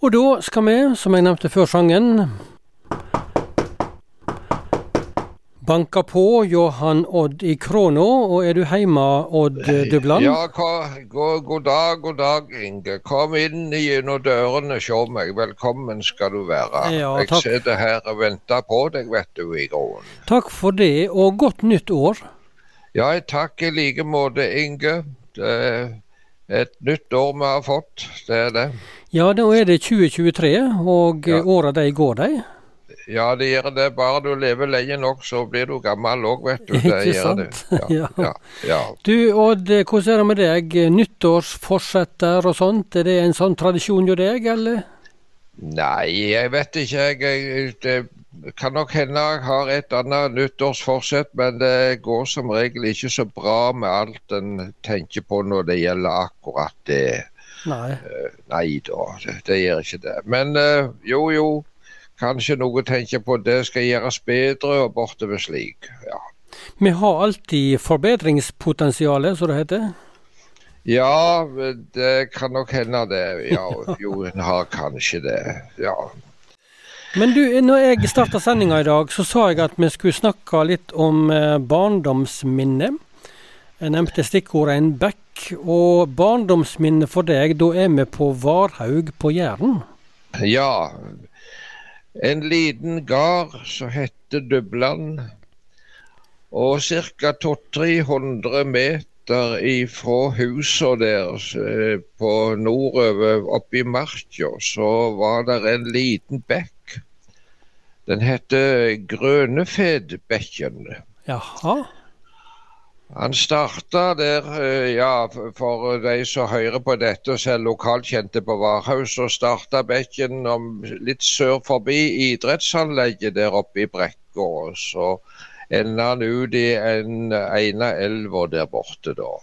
Og da skal vi, som jeg nevnte før sangen, banka på Johan Odd i Krono. Og er du heime, Odd Dubland? Ja, god, god dag, god dag, Inge. Kom inn gjennom dørene, se meg. Velkommen skal du være. Ja, jeg sitter her og venter på deg, vet du, i grunnen. Takk for det, og godt nytt år. Ja, takk i like måte, Inge. Det er et nytt år vi har fått, det er det. Ja, nå er det 2023, og Ja. åra de går, de. Ja, det gjør det. Bare du lever lenge nok, så blir du gammel òg, vet du. Det Ikke sant? det. Ja, Ja. ja. Du Odd, hvordan er det med deg? Nyttårsforsetter og sånt, er det en sånn tradisjon hos deg, eller? Nei, jeg vet ikke. Jeg, det kan nok hende jeg har et annet nyttårsforsett, men det går som regel ikke så bra med alt en tenker på når det gjelder akkurat det. Nei. Nei da, det, det gjør ikke det. Men eh, jo, jo. Kanskje noe tenker på det skal gjøres bedre og bortover slik. Ja. Vi har alltid forbedringspotensialet, som det heter. ja, det kan nok hende det. Ja, jo, en har kanskje det. Ja. Men du, når jeg starta sendinga i dag, så sa jeg at vi skulle snakke litt om eh, barndomsminne. Jeg nevnte stikkordet en bekk. Og barndomsminne for deg, da er vi på Varhaug på Jæren. Ja, en liten gard som heter Dubland. Og ca. 200-300 meter ifra huset der eh, på nordover oppe i marka, så var det en liten bekk. Den heter Grønefedbekken. Jaha. Han starta der, eh, ja, for- de som hører på dette og ser lokalkjente på Varhaus, så starta bekken litt sør forbi idrettsanlegget der oppe i brekka. Og så enda han ut i en ene elva der borte, da.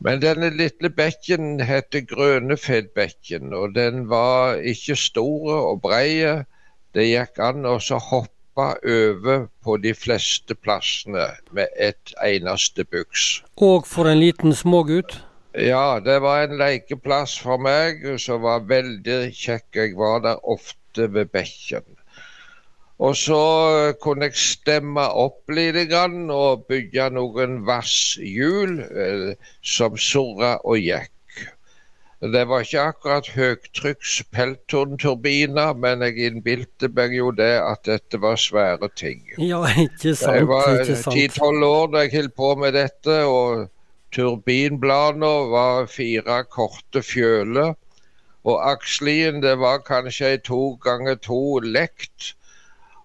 Men denne lille bekken heter Grønefedbekken, og den var ikke stor og brei. Det gikk an å så hoppe over på de fleste plassene med et eneste buks. Og for en liten smågutt. Ja, det var en lekeplass for meg som var veldig kjekk. Jeg var der ofte ved bekken. Og så kunne jeg stemme opp litt og bygge noen vasshjul eh, som surra og gikk. Det var ikke akkurat høytrykks peltonturbiner, men jeg innbilte meg jo det at dette var svære ting. Ja, ikke sant. Jeg var ti-tolv år da jeg holdt på med dette, og turbinbladene var fire korte fjøler. Og akslien det var kanskje ei to ganger to lekt.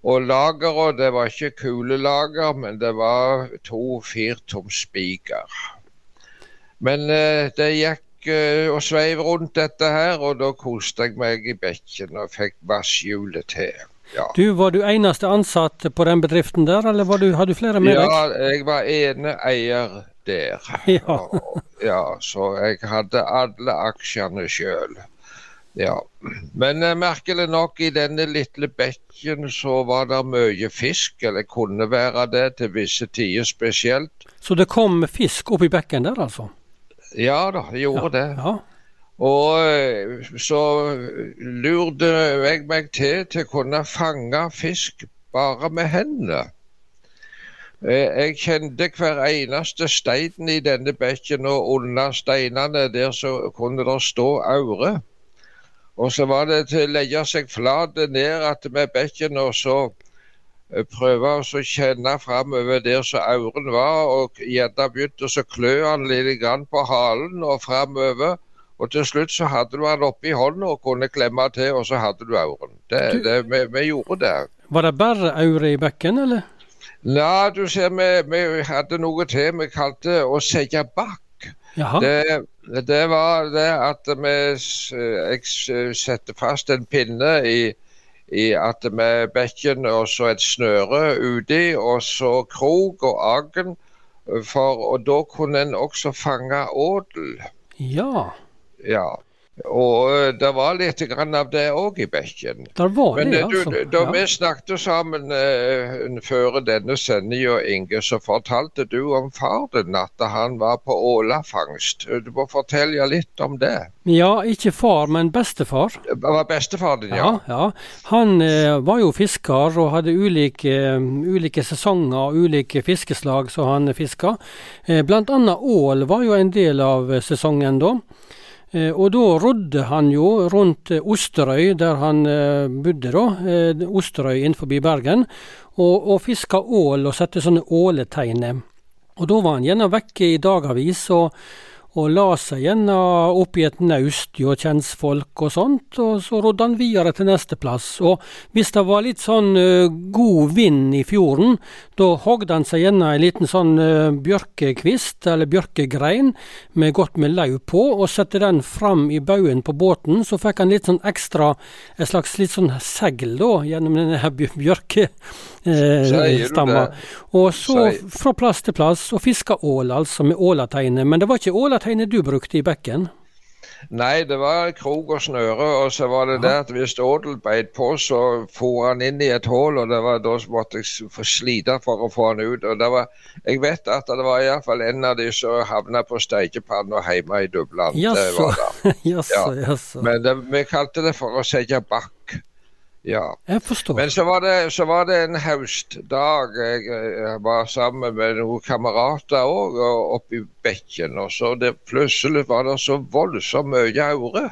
Og lageret det var ikke kulelager, men det var to firtom spiker. Men eh, det gikk og sveiv rundt dette her, og da koste jeg meg i bekken og fikk vasshjulet til. Ja. Du, Var du eneste ansatt på den bedriften der, eller var du, hadde du flere med deg? Ja, jeg var ene eier der. Ja. Og- ja, så jeg hadde alle aksjene sjøl. Ja. Men eh, merkelig nok, i denne lille bekken så var det mye fisk, eller kunne være det til visse tider spesielt. Så det kom fisk opp i bekken der, altså? Ja da, jeg gjorde det. Ja. Og eh, så lurte jeg meg til til å kunne fange fisk bare med hendene. Eh, Jeg kjente hver eneste stein i denne bekken, og under steinene der så kunne det stå aure. Og så var det til å legge seg flat ned med bekken og så prøve å kjenne framover der så auren var, og gjerne begynte å klø han litt på halen og framover. Og til slutt så hadde du han oppi hånda og kunne klemme til, og så hadde du auren. Det, Du- det, vi, vi gjorde det. Var det bare aure i bekken, eller? Nei, du ser, vi, vi hadde noe til vi kalte å sette bakk. Det, det var det at vi s- Jeg satte fast en pinne i, i at med bekken og så et snøre uti, og så krok og agn. For, og da kunne en også fange ådel. Ja. Ja. Og eh, det var litt grann av det òg i bekken. Men det, eh, du, altså. da Ja. vi snakket sammen uh, før denne sendinga, Inge, så fortalte du om far din at han var på ålafangst. Du må fortelle litt om det. ja, ikke far, men bestefar. Det var bestefar din, Ja, ja? ja. Han uh, var jo fisker og hadde ulike, ulike sesonger og ulike fiskeslag som han fiska. Uh, blant annet ål var jo en del av eh, sesongen da. Eh, og da rodde han jo rundt eh, Osterøy, der han eh, bodde da. Osterøy innenfor Bergen. Og, og fiska ål og sette sånne åleteiner. Og da var han gjerne vekke i dagavis og, og la seg igjen oppi et naust hjå kjentfolk og sånt, og så rodde han videre til neste plass. Og hvis det var litt sånn uh, god vind i fjorden, da hogde han seg gjerne en liten sånn uh, bjørkekvist eller bjørkegrein med godt med lauv på, og sette den fram i baugen på båten, så fikk han litt sånn ekstra, et slags litt sånn segl da, gjennom denne her bjør- bjørkestamma. Uh, Og så fra plass til plass, og fiska ål, altså, med ålategnet, Men det var ikke ålateiner du brukte i bekken? Nei, det var krok og snøre, og så var det det at hvis ådel beit på, så for han inn i et hull, og det var da måtte jeg slite for å få han ut. og det var, Jeg vet at det var iallfall en av de som havna på stekepanna hjemme i Dubland. Jaså, jaså, jaså. Men det, vi kalte det for å sette bakk. Ja. Jeg forstår. Men så var det, så var det en høstdag. Jeg, jeg var sammen med noen kamerater òg oppe i bekken. Og så det, plutselig var det så voldsomt mye aure.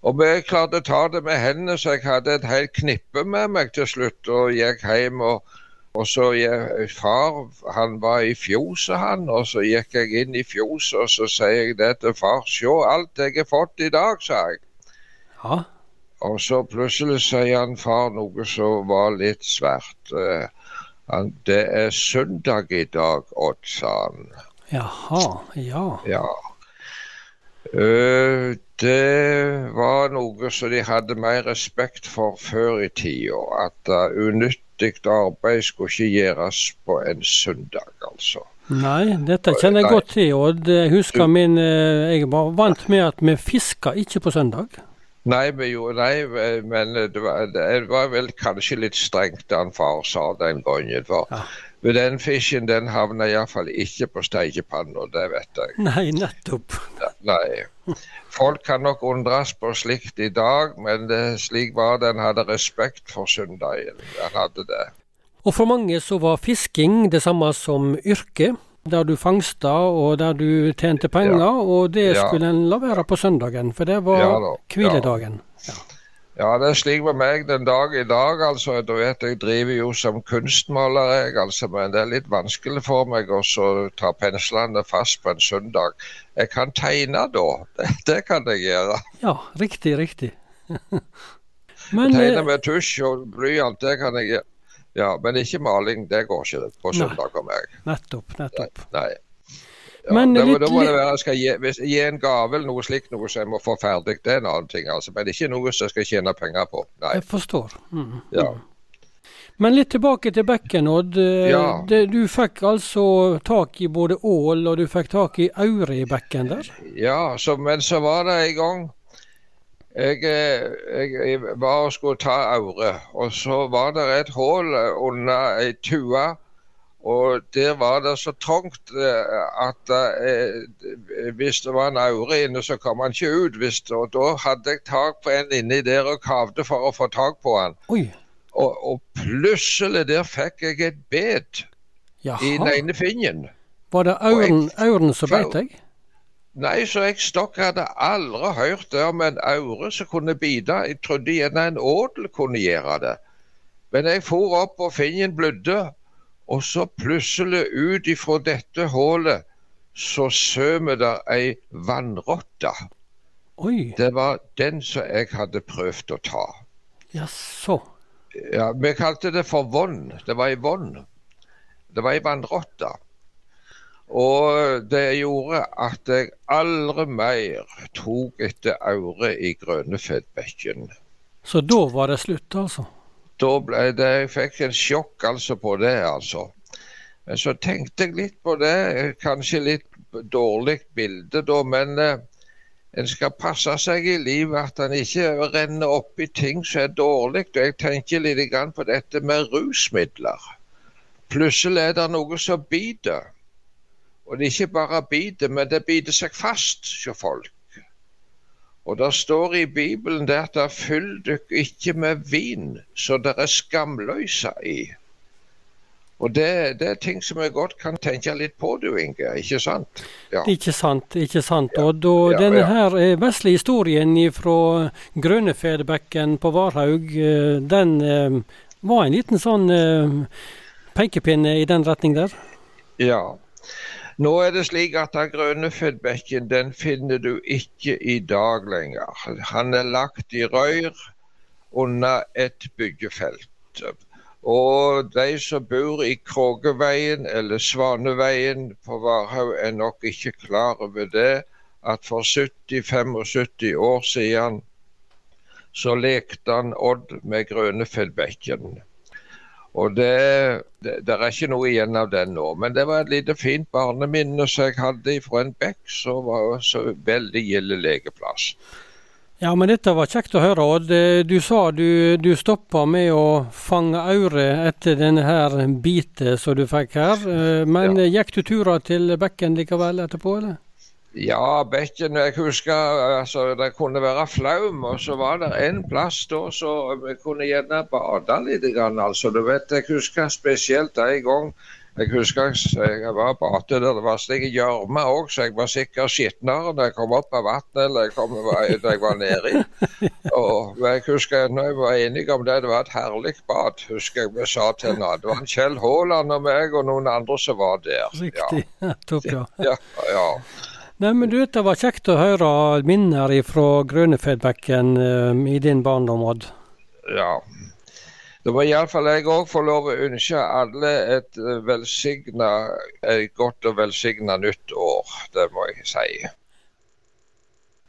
Og vi klarte å ta det med hendene, så jeg hadde et helt knippe med meg til slutt og gikk hjem. og og så jeg, Far han var i fjoset, han. Og så gikk jeg inn i fjoset og så sier jeg det til far. Se alt jeg har fått i dag, sa jeg. Ja, Og så plutselig sier han far noe som var litt svært. Eh, han, det er søndag i dag, Odd, sa han. jaha, ja. Ja. Eh, det var noe som de hadde mer respekt for før i tida. At uh, unyttig arbeid skulle ikke gjøres på en søndag, altså. Nei, dette kjenner jeg godt til, Og Jeg husker min eh, Jeg var vant med at vi fiska ikke på søndag. Nei, vi gjorde, nei, men det var, det var vel kanskje litt strengt det han far sa den gangen. For Ja. den fisken den havna iallfall ikke på stekepanna, det vet jeg. Nei, nettopp. Nei. Folk kan nok undres på slikt i dag, men det, slik var det. Han hadde respekt for søndagen. Han hadde det. Og for mange så var fisking det samme som yrke. Der du fangsta og der du tjente penger, og det Ja. skulle en la være på søndagen, for det var Ja hviledagen. Ja, det er slik med meg den dag i dag. altså. Du vet, Jeg driver jo som kunstmaler, jeg, altså, men det er litt vanskelig for meg å ta penslene fast på en søndag. Jeg kan tegne da, det, det kan jeg gjøre. Ja, riktig, riktig. Men Tegne eh, med tusj og blyant, det kan jeg gjøre. Ja, Men ikke maling, det går ikke på søndag for meg. nettopp, nettopp. Nei. Ja, Men da, litt da må det være jeg skal gi, hvis, gi en gave eller noe slikt noe som jeg må få ferdig, det er en annen ting. altså. Men ikke noe som jeg skal tjene penger på. Nei. Jeg forstår. Mm. Ja. Men litt tilbake til bekken, Odd. Eh, Ja. Du fikk altså tak i både ål, og du fikk tak i aure i bekken der? Ja, så, men så var det en gang jeg, eh, jeg, jeg var og skulle ta aure, og så var det et hull under ei tue. Og der var det så trangt eh, at eh, hvis det var en aure inne, så kom han ikke ut. Hvis, og da hadde jeg tak på en inni der og kavde for å få tak på han. Oi, Og, og plutselig der fikk jeg et bet i den jaha. ene fingeren. Var det auren, auren som beit deg? Nei, så jeg stokk hadde aldri hørt det om en aure som kunne bite. Jeg trodde gjerne en ådel kunne gjøre det. Men jeg for opp, og fingeren blødde. Og så plutselig ut ifra dette hullet så så det ei vannrotte. Oi, Det var den som jeg hadde prøvd å ta. jaså. Ja, Vi kalte det for vonn. Det var ei vonn. Det var ei vannrotte. Og det gjorde at jeg aldri mer tok etter aure i Grønefedtbekken. Så da var det slutt, altså? Da ble det, jeg fikk en sjokk altså på det, altså. Men så tenkte jeg litt på det. Kanskje litt dårlig bilde da, men eh, en skal passe seg i livet, at en ikke renner opp i ting som er dårlig. Og jeg tenker litt på dette med rusmidler. Plutselig er det noe som biter. Og det ikke bare biter, men det biter seg fast hos folk. Og det står i Bibelen der at fyll dykk ikke med vin så dere er skamløse i. Og det, det, er ting som jeg godt kan tenke litt på, du Inge. Ikke sant? Ja. Ikke sant. ikke sant. Og da, ja, denne her eh, vesle historien fra Grønefedbekken på Varhaug, eh, den eh, var en liten sånn pekepinne i den retning der? Ja. Nå er det slik at Grønefedbekken den finner du ikke i dag lenger. Han er lagt i røyr under et byggefelt. Og de som bor i Krogeveien eller Svaneveien på Varhaug er nok ikke klar over det, at for 70-75 år siden så lekte han Odd med Grønefjellbekken. Og det, det, det, er ikke noe igjen av den nå. Men det var et lite fint barneminne som jeg hadde fra en bekk som var så veldig gild lekeplass. Ja, men dette var kjekt å høre. Odd. Du sa du, du stoppa med å fange aure etter denne her bitet som du fikk her. Eh, men ja. gikk du turer til bekken likevel etterpå, eller? Ja, bekken Jeg husker altså, det kunne være flaum, og så var det en plass da så vi kunne gjerne bade litt. Altså, du vet, Jeg husker spesielt en gang jeg husker jeg var på at det var slik gjørme òg, så jeg var sikkert skitnere når jeg kom opp av vannet eller jeg kom, jeg var nedi. Og jeg husker når jeg var enige om det, det var et herlig bad, husker jeg vi sa til henne. Det var Kjell Haaland og meg og noen andre som var der. Riktig. Ja. Topp, ja. ja, ja. Nei, men du, Det var kjekt å høre minner fra Grønefedbekken um, i din barndom, Odd. Ja. Da må iallfall jeg òg få lov å ønske alle et, eh, et godt og velsigna nytt år. Det må jeg si.